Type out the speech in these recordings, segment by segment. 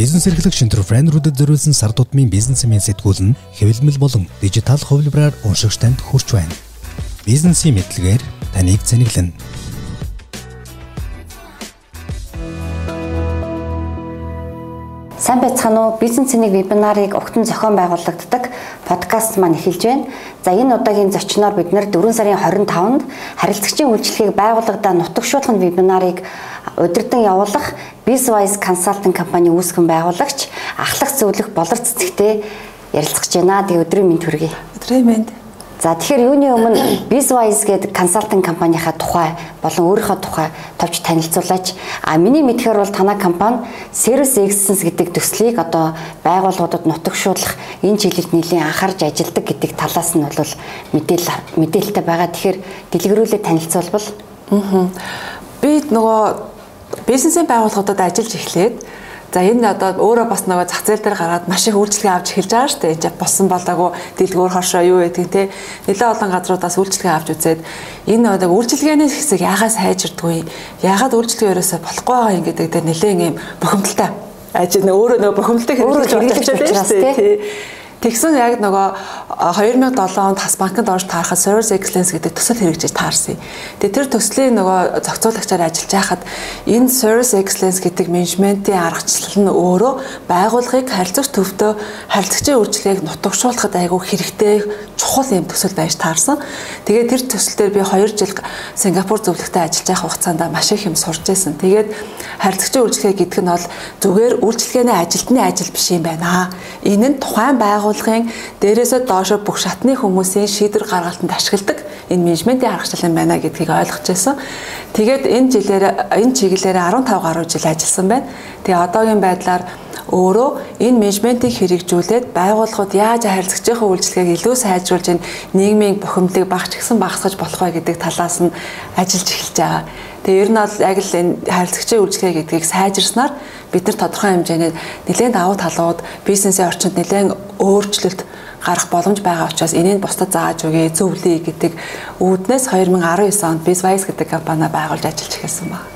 Бизнес эрхлэгч энтерпренерүүдэд зориулсан сар тутмын бизнесмен сэтгүүл нь хэвлэмэл болон дижитал хувилбараар уншигч танд хүрч байна. Бизнесийн мэдлэгээр таныг зэниглэнэ. Сайн байцгаана уу? Бизнес цэнийг вебинарыг огтон зохион байгуулагддаг подкаст маань эхэлж байна. За энэ удаагийн зочноор бид нэр 4 сарын 25-нд харилцагчийн үйлчлэгийг байгууллагадаа нутагшуулгын вебинарыг удирдан явуулах BizWise Consulting компани үүсгэн байгуулагч ахлах зөвлөх болор цэцэгтэй ярилцах гэж байна. Тэгээ өдрийн мэнд хүргэе. Өдрийн мэнд. За тэгэхээр юуны өмнө BizWise гэдэг консалтинг компанийнхаа тухай болон өөрийнхөө тухай товч танилцуулаач. А миний мэдхээр бол танай компани Service Excellence гэдэг төслийг одоо байгууллагуудад нутагшуулах энэ чиглэлд нэлийн анхаарч ажилладаг гэдэг талаас нь бол мэдээлэл мэдээлэлтэй байгаа. Тэгэхээр дэлгэрүүлээ танилцуулбал. Аа. Би нөгөө бизнесийн байгууллагуудад ажиллаж эхлээд За энэ одоо өөрөө бас нөгөө зах зээл дээр гараад маш их үйлчлэгээ авч эхэлж байгаа шүү дээ. Энд болсон болоогүй дэлгүүр хошоо юу гэдэг те. Нэлээд олон газруудаас үйлчлэгээ авч үзээд энэ одоо үйлчлэгээний хэсэг яагаас хайжирдгүй. Яагаад үйлчлэгээ ерөөсө болохгүй байгаа юм гэдэг дээр нэлээд юм бухимдалтай. Ажил нөгөө өөрөө нөгөө бухимдалтай хэрэглэж байгаа шүү дээ. Тэгсэн яг нөгөө 2007 онд Хас банкнд орж таарахад Service Excellence гэдэг төсөл хэрэгжиж таарсан. Тэгээ тэр төслийн нөгөө зохицуулагчаар ажиллаж байхад энэ Service Excellence гэдэг менежментийн аргачлал нь өөрөө байгууллагыг харилцагч төвдөө харилцагчийн үйлчлэгийг нутагшуулахад айгүй хэрэгтэй чухал юм төсөл байж таарсан. Тэгээ тэр төсөл дээр би 2 жил Сингапур зөвлөгтэй ажиллаж байх хугацаанд маш их юм сурч байсан. Тэгээд харилцагчийн үйлчлэгээ гэдэг нь бол зүгээр үйлчлэгээний ажилтны ажил биш юм байна. Энэ нь тухайн байгууллагын дээрээсээ доошо бүх шатны хүмүүсийн шийдвэр гаргалтанд ашигладаг энэ менежментийн аргачлал юм байна гэдгийг ойлгож байсан. Тэгээд энэ жилээр энэ чиглэлээр 15 гаруй жил ажилласан байна. Тэгээ одоогийн байдлаар өөрөө энэ менежментийг хэрэгжүүлээд байгууллагууд яаж харилцагчийн үйлчлэгийг илүү сайжруулж нийгмийн бухимдлыг багч гисэн багасгаж болох вэ гэдэг талаас нь ажиллаж эхэлж байгаа. Тэгээ ер нь бол яг л энэ харилцагчийн үйлчлэгээ гэдгийг сайжирснаар бид нар тодорхой хэмжээний нэлээд давуу талууд бизнесийн орчинд нэлээд өөрчлөлт гарах боломж байгаа учраас энийг бусдад зааж өгье зөвлөе гэдэг үүднээс 2019 онд BizWise гэдэг компани байгуулж ажиллаж эхэлсэн байна.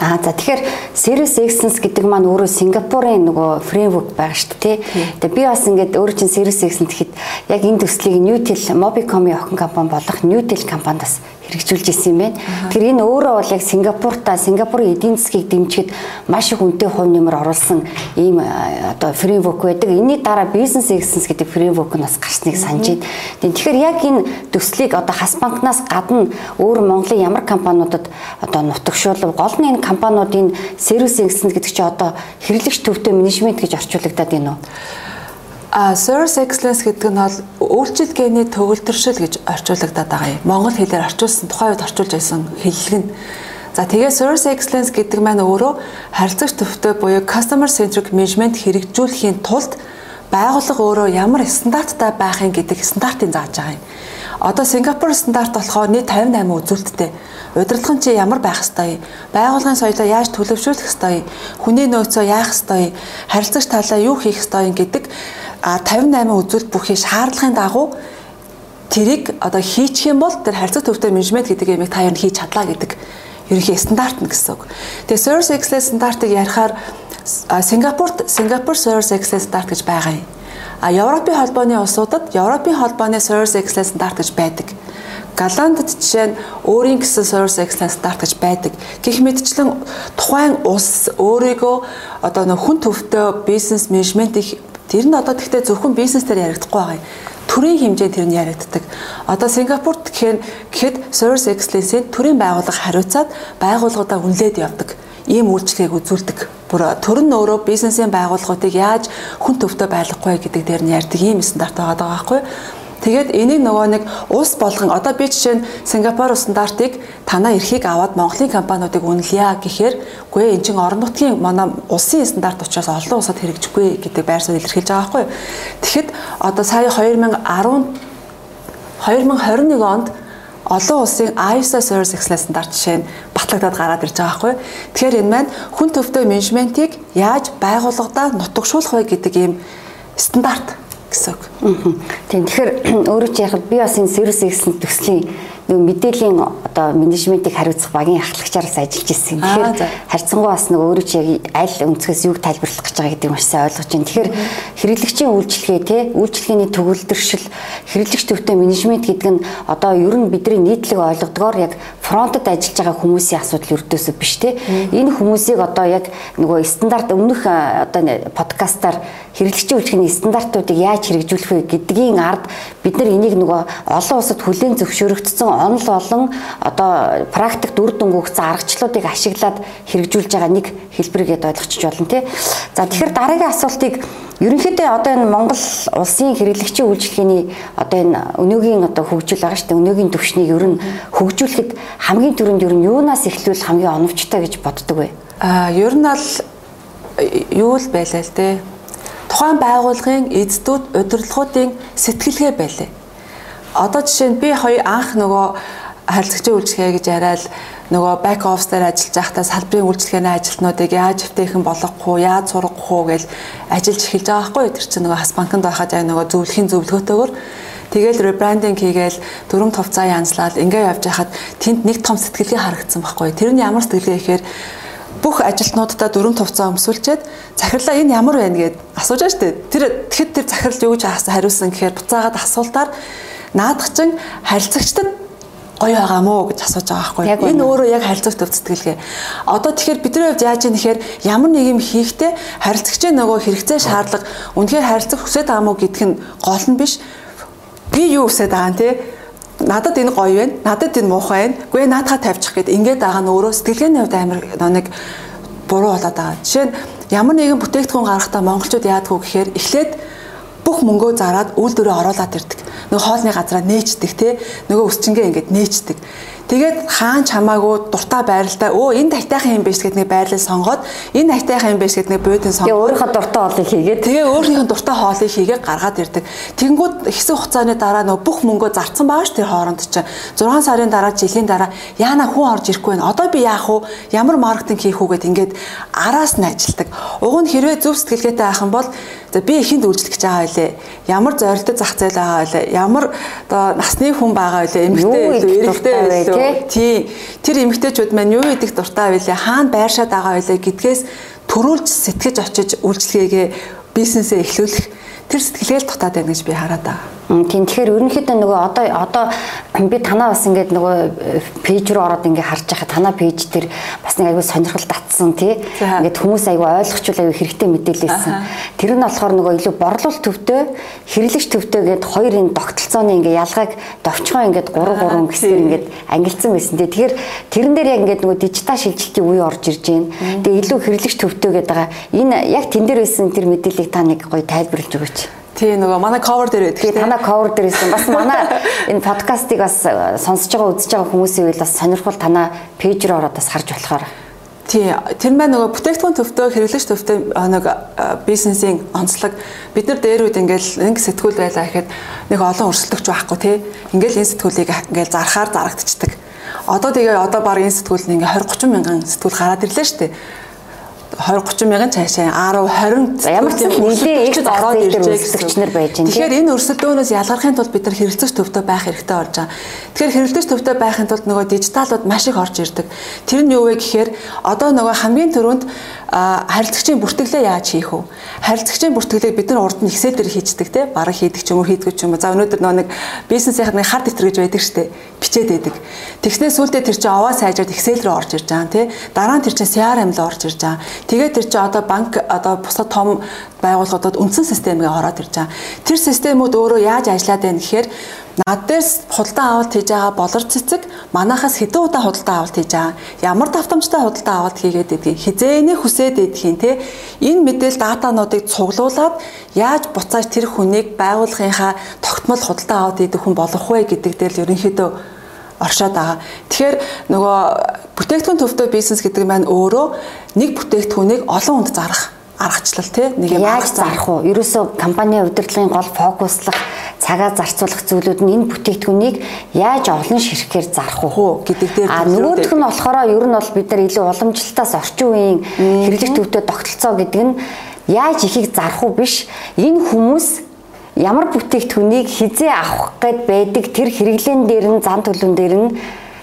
Аа за тэгэхээр Service Excellence гэдэг маань өөрөө Сингапурын нөгөө фреймворк байгаа шүү дээ тий. Тэгээ би бас ингээд өөрөө чинь Service Excellence гэхэд яг энэ төслийг Newtel Mobicom-ийн охин компани болох Newtel компаниас хэрэгжүүлж исэн юм байна. Тэгэхээр энэ өөрөө бол яг Сингапуртаа Сингапурын эдийн засгийг дэмжихэд маш их үнэтэй хувь нэмэр оруулсан ийм одоо фреймворк байдаг. Энийний дараа бизнес excellence гэдэг фреймворк нь бас гарсныг санаж байна. Тэгэхээр яг энэ төслийг одоо хас банкнаас гадна өөр Монголын ямар компаниудад одоо нутагшуулав гол нь энэ компаниудын сервис excellence гэдэг чинь одоо хэрэглэгч төвтэй менежмент гэж орчуулагдаад байна уу? А service excellence гэдэг нь бол үйлчилгээний төгөлдршил гэж орчуулагдаад байгаа юм. Монгол хэлээр орчуулсан тухайн үед орчуулж байсан хэллэг нь. За тэгээ service excellence гэдэг маань өөрөө харилцагч төвтэй буюу customer centric management хэрэгжүүлэхийн тулд байгууллага өөрөө ямар стандарттай байхын гэдэг стандартыг зааж байгаа юм. Одоо Сингапур стандарт болохоор нийт 58 үзүүлэлттэй. Удирдлагын чи ямар байх ёстой юм? Байгууллагын соёлоо яаж төлөвшүүлэх ёстой юм? Хүний нөөцөө яах ёстой юм? Харилцагч талаа юу хийх ёстой юм гэдэг 58 үзүүлэлт бүхий шаардлагын дагуу тэрийг одоо хийчих юм бол тэр харилцаа төвтэй менежмент гэдэг юмыг та юу хийж чадлаа гэдэг ерөнхий стандарт нь гэсэн үг. Тэгээ Service Excellence стандартыг ярихаар Сингапурт Сингапур Service Excellence стандарт гэж байгаа юм. А Европын холбооны улсуудад Европын холбооны Service Excellence стандарт гэж байдаг. Голландд жишээ нь өөрийн гэсэн Service Excellence стандарт гэж байдаг. Гэх мэтчлэн тухайн улс өөрийгөө одоо нөх хүн төвтэй бизнес менежментийг Тэр нь одоо тэгтээ зөвхөн бизнесээр яригдахгүй байгаа юм. Төрийн хэмжээнд тэр нь яригддаг. Одоо Сингапурт гэхээр гэхэд Service Excellence-ийн төрийн байгууллага хариуцаад байгууллагуудаа үнэлээд явдаг ийм үйлчлэгийг үзүүлдэг. Бүр төр нь өөрөө бизнесийн байгууллагуудыг яаж хүн төвтэй байлгахгүй гэдэг дээр нь ярьдаг ийм стандарт байгаа байхгүй юу? Тэгээд энийг нөгөө нэг улс болгон одоо би жишээ нь Сингапур стандартыг танаа эрхийг аваад Монголын компаниудыг үнэлье гэхээр үгүй эн чинь орон нутгийн манай улсын стандарт учраас олон улсад хэрэгжихгүй гэдэг байр суурь илэрхийлж байгаа байхгүй. Тэгэхэд одоо сая 2010 2021 онд олон улсын ISO Service Excellence стандарт жишээ нь батлагдаад гараад ирж байгаа байхгүй. Тэгэхээр энэ маань хүн төвтэй менежментийг яаж байгууллагадаа нутагшуулах вэ гэдэг ийм стандарт гэсэн үг. Тийм тэгэхээр өөрөө чи яг би бас энэ сервис гэсэн төслийн нэг мэдээллийн одоо менежментийг хариуцах багийн ахлагчаараас ажиллаж ирсэн. Тэгэхээр харьцангуй бас нэг өөрөө чи яг аль өнцгөөс юг тайлбарлах гэж байгаа гэдэг нь маш сайн ойлгож байна. Тэгэхээр хэрэглэгчийн үйлчлэгээ те үйлчлэгээний төгөлдршил хэрэглэгч төвтэй менежмент гэдэг нь одоо ер нь бидний нийтлэг ойлгодгоор яг фронтод ажиллаж байгаа хүмүүсийн асуудал өрдөөсөө биш те. Энэ хүмүүсийг одоо яг нөгөө стандарт өмнөх одоо подкастаар хэрэглэгчийн үйлчлэгээний стандартуудыг яаж хэрэгжүүлэх вэ гэдгийн ард бид нар энийг нөгөө олон улсад хүлээн зөвшөөрөгдсөн онол болон одоо практикт үр дүн өгсөн аргачлалуудыг ашиглаад хэрэгжүүлж байгаа нэг хэлбэргээд ойлгочих болно тий. За тэгэхээр дараагийн асуултыг ерөнхийдөө одоо энэ Монгол улсын хэрэглэгчийн үйлчлэгээний одоо энэ өнөөгийн одоо хөгжил байгаа шүү дээ. Өнөөгийн төвшнийг ер нь хөгжүүлэхэд хамгийн түрүүнд ер нь юунаас эхлүүл хамгийн оновчтой гэж боддог вэ? Аа ер нь бол юу л байлаа л дээ тухайн байгууллагын эздүүд удирдлагуудын сэтгэлгээ байлаа. Одоо жишээ нь би хоёр анх нөгөө харилцагчийн үйлчлэгээ гэж яриад нөгөө back office дээр ажиллаж байхдаа салбарын үйлчлэгээний ажилтнуудыг яаж өвтэйхэн болгохгүй, яаж сургах уу гэж ажиллаж эхэлж байгаа байхгүй тэр чинь нөгөө хас банкнд байхад яг нөгөө зөвлөхийн зөвлөгөөтэйгөр Тэгэл ребрандинг хийгээл дөрөв товцоо янзлаад ингээ явж байхад тэнд нэг том сэтгэлгээ харагдсан байхгүй. Тэр нь ямар сэтгэлгээ гэхээр бүх ажилтнуудаа дөрөв тувцаа өмсүүлчихэд захирлаа энэ ямар байна гэд асууж дээ. Тэр тэгэхэд тэр захирал юу гэж хариулсан гэхээр буцаагаад асуултаар наадах чинь харилцагчдад гоё байгаа мó гэж асууж байгаа байхгүй. Энэ өөрөө яг харилцагч төв сэтгэлгээ. Одоо тэгэхээр бидний хувьд яаж юм нэхэр ямар нэг юм хийхдээ харилцагчийн нөгөө хэрэгцээ шаардлага үнэхээр харилцах хүсэж байгаа мó гэдг нь гол нь биш. Би юу хүсэж байгаа юм те надад энэ гоё байна. Надад энэ муухай байна. Гүй наадхаа тавьчих гэд ингээд байгаа нь өөрөө сэтгэлгээний хувьд амар нэг буруу болоод байгаа. Жишээ нь ямар нэгэн бүтээгдэхүүн гаргахтаа монголчууд яадгүй гэхээр эхлээд бүх мөнгөө зараад үйлдвэрээ оруулаад ирдэг. Нөгөө хоолны газараа нээчдэг те. Нөгөө өсчингээ ингээд нээчдэг. Тэгээд хаан чамаагүй дуртай байралтай өө энэ тайтайхан юм биш гэд нэг байрлал сонгоод энэ тайтайхан юм биш гэд нэг буудын сонгоод Тэгээ өөрийнхөө дуртай хоолыг хийгээд тэгээ өөрийнхөө дуртай хоолыг хийгээд гаргаад ирдэг. Тэгэнгүүт хэсэг хугацааны дараа нөө бүх мөнгөө зарцсан байгаа ш тэр хооронд чинь 6 сарын дараа жилийн дараа яана хүн орж ирэхгүй байна. Одоо би яах вэ? Ямар маркетинг хийх үү гэд ингээд араас нь ажилдаг. Уг нь хэрвээ зөв сэтгэлгээтэй юм бол За би ихэнд үйлчлэх гэж байгаа байлээ. Ямар зорилттой зах зээл байгаа байлээ. Ямар одоо насны хүн байгаа байлээ. Эмэгтэй илүү, эрэгтэй илүү. Тий. Тэр эмэгтэйчүүд маань юу идэх дуртай байлээ. Хаана байршаад байгаа байлээ гэдгээс төрүүлж сэтгэж очиж үйлчлэгээгээ бизнесээ эхлүүлэх тэр сэтгэлгээл дутаад байна гэж би хараад байгаа. Тийм тэгэхээр ерөнхийдөө нөгөө одоо одоо би танаа бас ингээд нөгөө пэйж рүү ороод ингээд харж байхад танаа пэйж дээр бас нэг аягүй сонирхол татсан тий. Ингээд хүмүүс аягүй ойлгочул аягүй хэрэгтэй мэдээлэлсэн. Тэр нь болохоор нөгөө илүү борлуулалт төвтэй хэрэглэгч төвтэй гээд хоёр энэ тогтолцооны ингээд ялгааг довчгоо ингээд 3 3 гэсээр ингээд ангилсан байсан тий. Тэгэхээр тэрэн дээр яг ингээд нөгөө дижитал шилжилтийн үе орж ирж байна. Тэгээ илүү хэрэглэгч төвтэй гээд байгаа. Энэ яг тэн дээр байсан тэр мэдээллийг та нэг гоё тайлбарлаж өгөөч. Тий нөгөө манай cover дээр байдаг. Тий танаа cover дээр байсан. Бас манай энэ подкастыг бас э, сонсож байгаа үзэж байгаа хүмүүсийн үйл бас сонирхол танаа пэйж рүү ороод бас харж болохоор. Тий тэр маань нөгөө бүтээгдэхүүн төвтэй хэрэглэгч төвтэй нэг бизнесийн онцлог бид нар дээр үед ингээл нэг сэтгүүл байлаа гэхэд нэг олон өрсөлдөгч байхгүй тий. Ингээл энэ сэтгүүлийг ингээл зархаар зарагдчихдаг. Одоо тэгээ одоо баг энэ сэтгүүл нь ингээ 20 30 мянган сэтгүүл гараад ирлээ шүү дээ 20 30 мянган цаашаа 10 20 ямар ч нэлээд их ороод ирж байгаа нар байж байна. Тэгэхээр энэ өрсөлдөөнөөс ялгархын тулд бид нар хэрэгцээч төвтэй байх хэрэгтэй болж байгаа. Тэгэхээр хэрэгцээч төвтэй байхын тулд нөгөө дижиталууд маш их орж ирдэг. Тэр нь юу вэ гэхээр одоо нөгөө хамгийн түрүүнд харилцагчийн бүртгэлээ яаж хийх вэ? Харилцагчийн бүртгэлийг бид нар урд нь Excel дээр хийждэг те бараг хийдэг ч юм уу хийдэг ч юм уу. За өнөөдөр нөгөө нэг бизнесийн нэг хар дэвтэр гэж байдаг штэ бичээд байдаг. Тэгснээс сүултээ тэр чинь овоо сайжраад Excel рүү орж ирж байгаа те. Дараа нь тэр чинь CRM руу орж ирж байгаа. Тэгээд тэр чинь одоо банк одоо бусад том байгууллагуудад үндсэн системгээ ороод ирж байгаа. Тэр системүүд өөрөө яаж ажиллаад байна гэхээр над дээрс худалдаа авалт хийж байгаа болор цэцэг манахаас хэдэн удаа худалдаа авалт хийж байгаа? Ямар давтамжтай худалдаа авалт хийгээд байдгийг? Хизээний хүсээд байдгийг те? Энэ мэдээлэл датануудыг цуглуулад яаж буцааж тэр хүнийг байгууллагынхаа тогтмол худалдаа авалт хийдэг хүн болох вэ гэдэг дээр л ерөнхийдөө оршоод байгаа. Тэгэхээр нөгөө бүтээгдэхүүн төвтэй бизнес гэдэг маань өөрөө нэг бүтээгдэхүүнийг олон хүнд зарах аргачлал тий нэг юм яаж зарах уу? Ерөөсөө компани удирдлагын гол фокуслах цагаа зарцуулах зүйлүүд нь энэ бүтээгдэхүүнийг яаж олон ширхгээр зарах уу гэдэг дээр а нөгөөх нь болохоор ер нь бол бид нар илүү уламжлалтаас орчин үеийн хэрэглэгч төвтэй тогтолцоо гэдэг нь яаж ихийг зарах уу биш энэ хүмүүс ямар бүтээгдэхүүнийг хизээ авах гээд байдаг тэр хэрэглэн дээр нь зан төлөвн дээр нь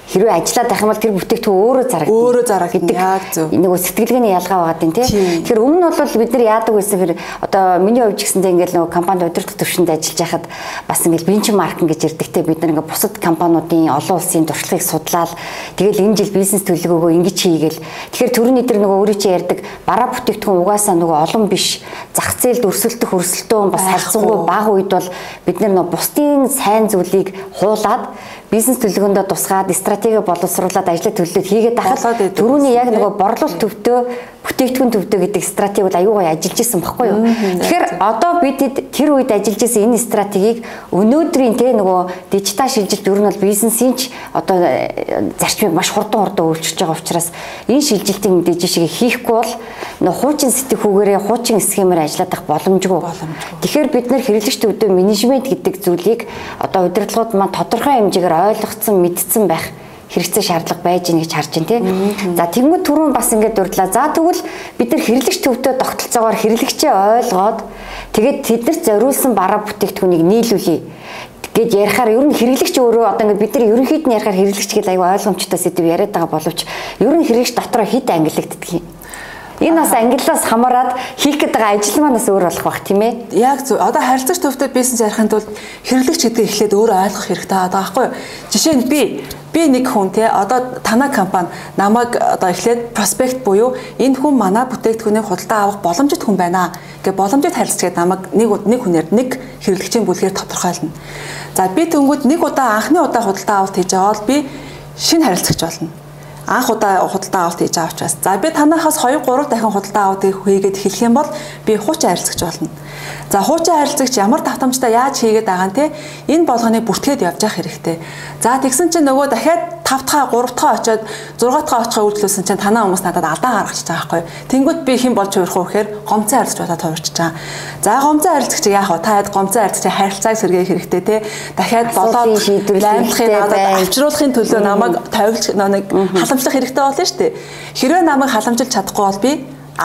хэрвээ ажиллаад байх юм бол тэр бүтээгдэхүүн өөрөө зарагдана. Өөрөө зарагдана. Яг зөв. нэг сэтгэлгээний ялгаа байгаа юм тий. Тэгэхээр өмнө нь бол бид нар яадаг байсан хэр одоо миний хувьд ч гэсэндээ ингээл нөгөө компанид удирдах төвшөнд ажиллаж байхад бас ингээл бенчмарк гэж ярьдагтэй бид нар ингээ бусад компаниудын олон улсын туршлагыг судлаад тэгэл энэ жил бизнес төлөвлөгөөгөө ингэж хийгээл тэгэхээр төрөний дээр нөгөө өөрөө чи ярьдаг бараа бүтээгдэхүүн угаасаа нөгөө олон биш зах зээлд өрсөлдөх өрсөлдөөн бас харьцангуй бага үед бол бид нар нөгөө бусдын сайн зүйлийг хуулаад бизнес төлөвлөгөөндөө тусгаад стратеги боловсруулад ажлыг төлөвлөд хийгээд тахад түрүүний яг нөгөө борлуулалт төвдөө бүтээгдэхүүн төвдөө гэдэг стратеги бол аюу гай ажиллаж исэн баггүй юу. Тэгэхээр одоо бид тэр үед ажиллаж исэн энэ стратегийг өнөөдрийн тэ нөгөө дижитал шилжилт ер нь бол бизнесийн ч одоо э, зарчмыг маш хурдан хурдан өөрчилж байгаа учраас энэ шилжилтийн дижишийг хийхгүй бол нөгөө хуучин сэтгхүүгээрээ хуучин схемээр ажиллаад ах боломжгүй. Тэгэхээр бид нэр хэрэглэгч төвдөө менежмент гэдэг зүйлийг одоо удирдлагууд маань тодорхой хэмжээгээр ойлгоцсон мэдсэн байх хэрэгцээ шаардлага байж гэнэ гэж харж байна тий. За тэгмэд түрүүн бас ингэж дурдлаа. За тэгвэл бид нар хэрэглэгч төвдөө тогтолцоогоор хэрэглэгчээ ойлгоод тэгээд тэднэрт зориулсан бараа бүтээгдэхүүнийг нийлүүлье гэж ярихаар ер нь хэрэглэгч өөрөө одоо ингээд бид нар ерөнхийд нь ярихаар хэрэглэгч гэж аюу ойлгомжтой сэдв яриад байгаа боловч ер нь хэрэглэгч дотроо хит ангиллагддаг юм. Энэ бас ангиллаас хамаарад хийх гэдэг ажил маань бас өөр болох бах тийм ээ. Яг зөв. Одоо харилцагч төвтэй бизнес ярихын тулд хэрэглэгч гэдэг эхлээд өөрөө ойлгох хэрэгтэй байгаа байхгүй юу? Жишээ нь би би нэг хүн те одоо танай компани намайг одоо эхлээд проспект буюу энэ хүн манай бүтээгдэхүүнийг худалдаа авах боломжит хүн байна гэ боломжит харилцагчид намайг нэг нэг хүнээр нэг хэрэглэгчийн бүлгээр тодорхойлно. За би тэнгууд нэг удаа анхны удаа худалдаа авалт хийж бол би шинэ харилцагч болно анх удаа худалдаа авалт хийж байгаа учраас за би танахаас 2 3 дахин худалдаа авалт хийгээд эхлэх юм бол би хуучин харилцагч болно. За хуучин харилцагч ямар давтамжтай яаж хийгээд байгаа нь те энэ болгоныг бүртгээд явж явах хэрэгтэй. За тэгсэн чинь нөгөө дахиад 5 дахь 3 дахь очиод 6 дахь очихоо үйлдэлсэн чинь танаа хүмүүс надад алдаа гаргачих байгаа байхгүй. Тэнгүүд би хэн болж хувирах вэ гэхээр гомцон харилцагч болоод хувирчих чаа. За гомцон харилцагч яах вэ? Та хэд гомцон харилцагчийн харилцааг сэргээх хэрэгтэй те. Дахиад болоод шийдвэрлэхин надад авчруулахын төлөө намайг тойролж нэг халамжлах хэрэгтэй болно шүү дээ. Хэрвээ намайг халамжилж чадахгүй бол би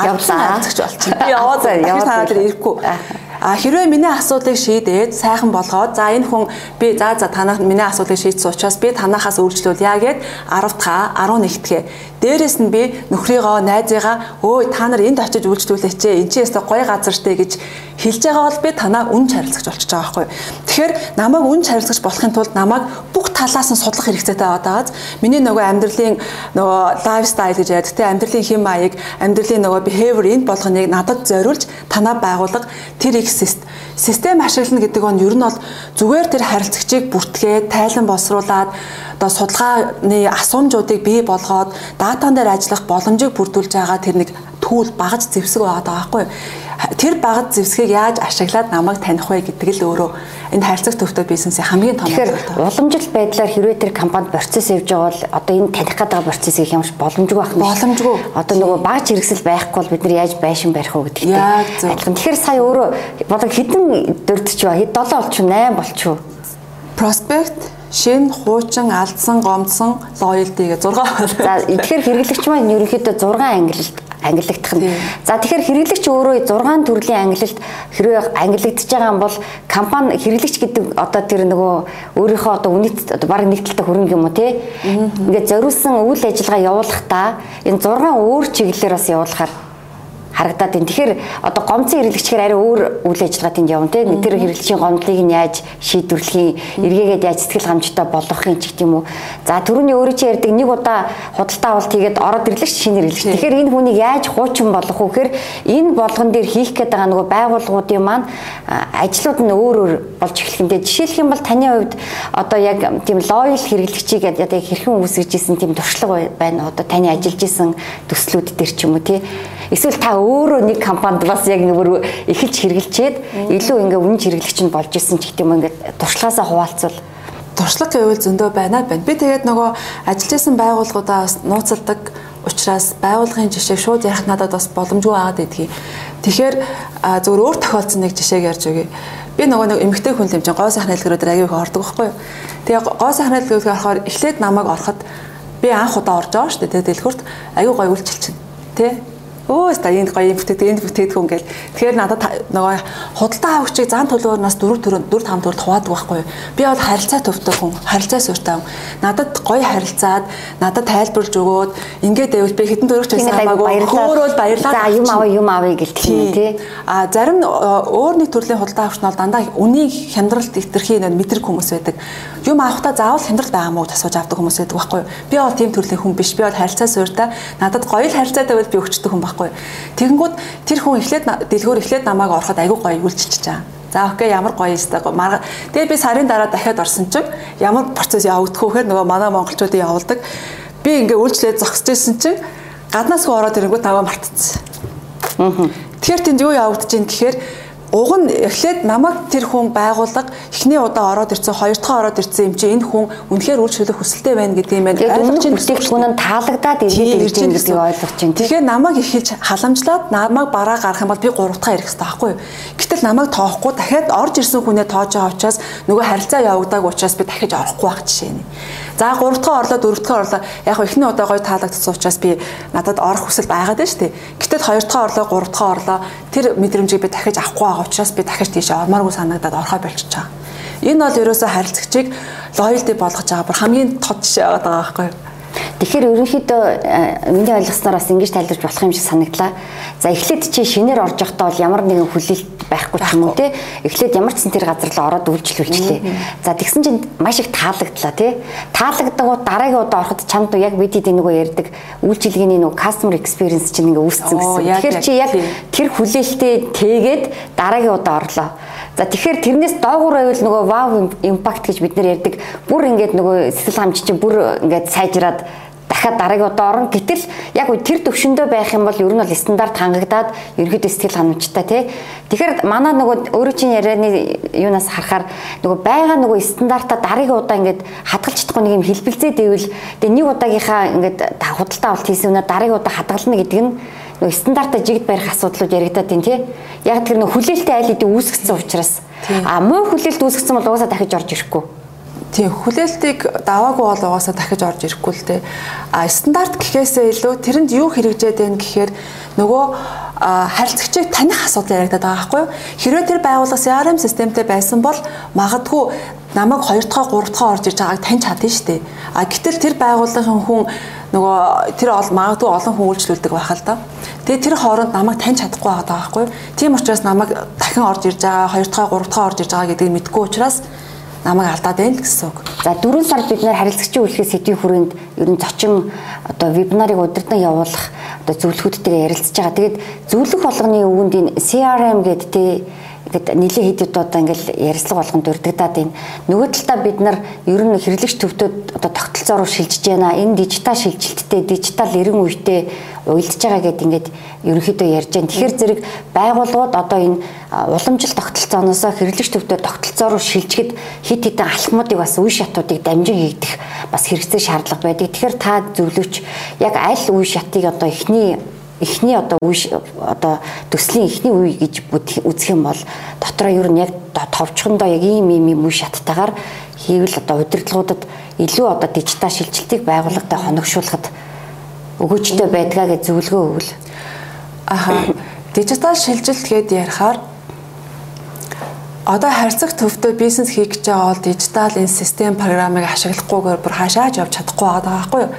явлаа харилцагч болчих. Би яваад яваад танаа дээр ирэхгүй. А хэрвээ миний асуудлыг шийдээд сайхан болгоод за энэ хүн би за за танах миний асуудлыг шийдсэн учраас би танахаас үргэлжлүүлъя гэд 10 дахь 11 дахь Дээрээс нь би нөхрийгөө, найзыгаа өө та нар энд очиж үйлчлүүлээч ээ. Энд чи яста гоё газар штэ гэж хэлж байгаа бол би танаа үн харилцагч болчихж байгаа байхгүй. Тэгэхээр намайг үн харилцагч болохын тулд намайг бүх талаас нь судлах хэрэгцээтэй байгааз миний нөгөө амьдралын нөгөө лайфстайл гэж яадаг те амьдралын хэм маяг, амьдралын нөгөө behavior энд болгоныг надад зориулж танаа байгуулга тэр их систем ашиглана гэдэг нь ер нь бол зүгээр тэр харилцагчийг бүртгээд тайлан боловсруулад одоо судалгааны асуумжуудыг бий болгоод датан дээр ажиллах боломжийг бүрдүүлж байгаа тэр нэг түүл багаж зэвсэг байгаа байхгүй? Тэр багаж зэвсгийг яаж ашиглаад намайг таних вэ гэдэг л өөрөө энэ харилцаг төвтэй бизнесийн хамгийн том Тэгэхээр уламжлалт байдлаар хэрвээ тэр компанид процесс явж байгаа бол одоо энэ таних гэдэг процессыг ямар ч боломжгүй байх нь боломжгүй. Одоо нөгөө багаж хэрэгсэл байхгүй бол бид нар яаж байшин барих вэ гэдэгтэй. Адилхан. Тэгэхээр сая өөрөө бодог хідэн дөрдч ба хэд 7 болчих 8 болчих. Проспект шин хуучин алдсан гомдсон лоялти гэ 6 За тэгэхээр хэрэглэгч маань ерөнхийдөө 6 ангилалт ангиллагдах нь. За тэгэхээр хэрэглэгч өөрөө 6 төрлийн ангиллалт хэрвээ ангиллагдж байгаа юм бол компани хэрэглэгч гэдэг одоо тэр нөгөө өөрийнхөө одоо үнэт одоо баг нэгдэлтэй хөрөнгө юм уу те. Ингээд зориулсан үйл ажиллагаа явуулахдаа энэ 6 өөр чиглэлээр бас явуулахаар харагдаад байна. Тэгэхээр одоо гомцон хэрэглэгчээр арай өөр үйл ажиллагаа тэнд явна тийм. Тэр хэрэглэгчийн гомдлыг нь яаж шийдвэрлэх юм, эргээгээд яаж сэтгэл гамжтай болгохын ч юм уу. За түрүүний өөрөө чи ярьдаг нэг удаа худалдаа авалт хийгээд ороод ирлээ ш шинэ хэрэглэгч. Тэгэхээр энэ хүнийг яаж хуучин болгох вэ гэхээр энэ болгон дээр хийх гээд байгаа нөгөө байгууллагуудын маань ажлууд нь өөр өөр болж эхлэх юм. Жишээлх юм бол таны хувьд одоо яг тийм лоял хэрэглэгчийг одоо хэрхэн үүсгэж исэн тийм туршлага байна. Одоо таны ажиллаж исэн төслүүд дээр ч юм уу тий. Эсвэл та өөрөө нэг компанид бас яг нэг эхэлж хэрэглчээд илүү ингээ үнэн хэрэглэгч нь болж исэн ч гэдэм ингээ туршлагаасаа хуваалцвал туршлага гэвэл зөндөө байна байна. Би тэгээд нөгөө ажиллаж исэн байгууллагуудаа бас нууцалдаг учраас байгууллагын жишээг шууд ярих надад бас боломжгүй байгаад байдгийг. Тэгэхээр зөвөр өөр тохиолдсон нэг жишээг ярьж өгье. Би нөгөө нэг эмгтэй хүн юм чинь гоо сайхан хэлгэрүүдээр аягүй их ордог байхгүй юу? Тэгээ гоо сайхан хэлгэрүүдээр орохоор эхлээд намайг ороход би анх удаа орж байгаа шүү дээ. Тэгээд дэлгүрт аягүй гоё үйлчилчин. Тэ? Өөс та энд гоё юм бүтээдэг энд бүтээдэг хүн гэл. Тэгэхээр надад нөгөө худалдаа авагчийг зан төлөөрнөөс дөрөв төрөнд дөрөв хам төрөлд хуваадаг байхгүй юу? Би бол харилцаа төвтэй хүн, харилцаа сууртай хүн. Надад гоё харилцаад, надад тайлбарлаж өгөөд ингээд байвал би хэдэн төрөгч байсан хамаагүй хөөрөөл баярлаа. За юм аваа юм авъя гэлтэх юм тий. А зарим өөр нэг төрлийн худалдаа авагч нь бол дандаа үнийг хямдралд итэрхий мэдрэг хүмүүс байдаг. Юм авахдаа заавал хямдрал байгаа мó асууж авдаг хүмүүс байдаг байхгүй юу? Би бол тийм төрлийн хүн биш. Би бол харилцаа сууртай. Надад гоё л харилцаатай байвал би өгчдөг хүн байхгүй. Тэгэнгүүт тэр хүн эхлээд дэлгүүр эхлээд намайг ороход айгүй гоё үйлчилж чаа. За окей ямар гоё юмстай марга. Тэгээ би сарын дараа дахиад орсон чинь ямар процесс явагдах вөхөр нөгөө манай монголчуудын явуулдаг. Би ингээ үйлчлээд зогсож байсан чинь гаднаас хөө ороод ирэнгүүт аваа мартцсан. Аа. Тэгэхээр тэнд юу явагдаж ийн гэхээр уг нь эхлээд намайг тэр хүн байгууллага эхний удаа ороод ирсэн хоёр дахь ороод ирсэн юм чи энэ хүн үнэхээр үйлчлүүлэх хүсэлтэй байна гэдэг юм байна. Ойлгож бүтээгдэхүүн нь таалагдаад ирээд ирж байгаа гэдгийг ойлгож чинь. Тэгэхээр намайг эхэлж халамжлаад намайг бараа гарах юм бол би гурав дахь ирэх хэрэгтэй байхгүй юу? Гэтэл намайг тоохгүй дахиад орж ирсэн хүнээ тоож байгаа учраас нөгөө харилцаа явагдааг учраас би дахиж орохгүй байх жишээ нь. За 3 дахь орлоо 4 дахь орлоо яг ихний удаа гоё таалагдсан учраас би надад орох хүсэл байгаад байна шүү дээ. Гэтэл 2 дахь орлоо 3 дахь орлоо тэр мэдрэмжийг би дахиж авахгүй байгаа учраас би дахиж тийшээ ормооргүй санагдаад орхоо болчихж байгаа. Энэ бол ерөөсөө харилцагчийг лоялти болгож байгаа бүр хамгийн тод жишээ байгаа байхгүй юу? Тэгэхээр ерөнхийдөө э, миний ойлгосноор бас ингэж тайлбарж болох юм шиг санагдлаа. За эхлээд чи шинээр орж явахдаа бол ямар нэгэн хүлээлт байхгүй ч юм уу те. Эхлээд ямар ч сан тэр газар л ороод үйлчлүүлчлээ. За тэгсэн чинь маш их таалагдлаа те. Таалагддаг дараагийн удаа ороход чамд яг бид эдийн нөгөө ярьдаг үйлчилгээний нөгөө customer experience чинь ингээ үүссэн гэсэн. Тэгэхээр чи яг тэр хүлээлтээ тэгээд дараагийн удаа орлоо. За тэгэхээр тэрнээс доогуур байвал нөгөө wow impact гэж бид нэр ярьдаг. Бүр ингээд нөгөө сэтгэл хамч чинь бүр ингээд сайжраад дахиад дараагийн удаа орно. Гэтэл яг тэр төвшөндөө байх юм бол ер нь бол стандарт хангагдаад ерөөдөө сэтгэл ханамжтай тий. Тэгэхээр манай нөгөө өөрөө чинь ярианы юунаас харахаар нөгөө байгаа нөгөө стандарта дараагийн удаа ингээд хадгалж чадахгүй нэг юм хэлбэлзээд ивэл тэгээ нэг удаагийнхаа ингээд худалдаа авалт хийсэн үнэ дараагийн удаа хадгална гэдэг нь нөгөө стандарта жигд барих асуудлууд яригадаад тийм тий. Яг тэр нөгөө хүлээлттэй айл хэдийн үүсгэсэн учраас а муу хүлээлт үүсгэсэн бол угаасаа дахиж орж ирэхгүй. Тийм хүлээлтийг даваагүй бол угаасаа дахиж орж ирэхгүй л дээ. А стандарт гэхээсээ илүү тэрэнд юу хэрэгжээд байна гэхээр нөгөө харилцагчийг таних асуудал яригадаад байгаа байхгүй юу? Хэрвээ тэр байгууллага CRM системтэй байсан бол магадгүй намайг 2 дахь 3 дахь орж иж байгааг таньж чадна шүү дээ. А гэтэл тэр байгууллагын хүн нөгөө тэр ол магадгүй олон хүн үйлчлүүлдэг байх л да. Тэгээ тэр хооронд намайг таньж чадахгүй байгаа байхгүй? Тийм учраас намайг дахин орж ирж байгаа 2 дахь 3 дахь орж ирж байгаа гэдгийг мэдгүй учраас намайг алдаад байна гэсэн үг. За 4 сард бид нэр харилцагчийн үйлчлэгээ сэдвийн хүрээнд ер нь зочин одоо вебинарыг удирдан явуулах одоо зөвлөхүүдтэйгээ ярилцж байгаа. Тэгээд зөвлөх болгоны өвөнд энэ CRM гэдэг тий Тэгэд нилийн хэд удаа ингээл ярилцлага болгонд урдагдаад байна. Нөгөө талдаа бид нар ер нь хэрэглэгч төвдөд одоо тогтолцоо руу шилжиж байна. Энэ дижитал шилжилттэй, дижитал эрен үетэй уялдж байгаа гэдээ ингээд ерөнхийдөө ярьж байна. Тэгэхээр зэрэг байгууллагууд одоо энэ уламжил тогтолцооноос хэрэглэгч төвдөд тогтолцоо руу шилжихэд хит хитэн алхмуудыг бас үе шатуудыг дамжин хийгдэх бас хэрэгцээ шаардлага байдаг. Тэгэхээр та зөвлөвч яг аль үе шатыг одоо эхний эхний одоо үе одоо төслийн эхний үе гэж үзэх юм бол дотроо ер нь яг товчхондоо яг ийм ийм юм үе шаттайгаар хийвэл одоо удирдлагуудад илүү одоо дижитал шилжилтийг байгууллагатай хоногшуулахад өгөөжтэй байдгаа гэж зөвлөгөө өгвөл. Аха. Дижитал шилжилт гэд ярихаар одоо харьцах төвдөө бизнес хийх гэж байгаа бол дижитал энэ систем програмыг ашиглахгүйгээр бүр хаашаач явж чадахгүй байгаа байхгүй юу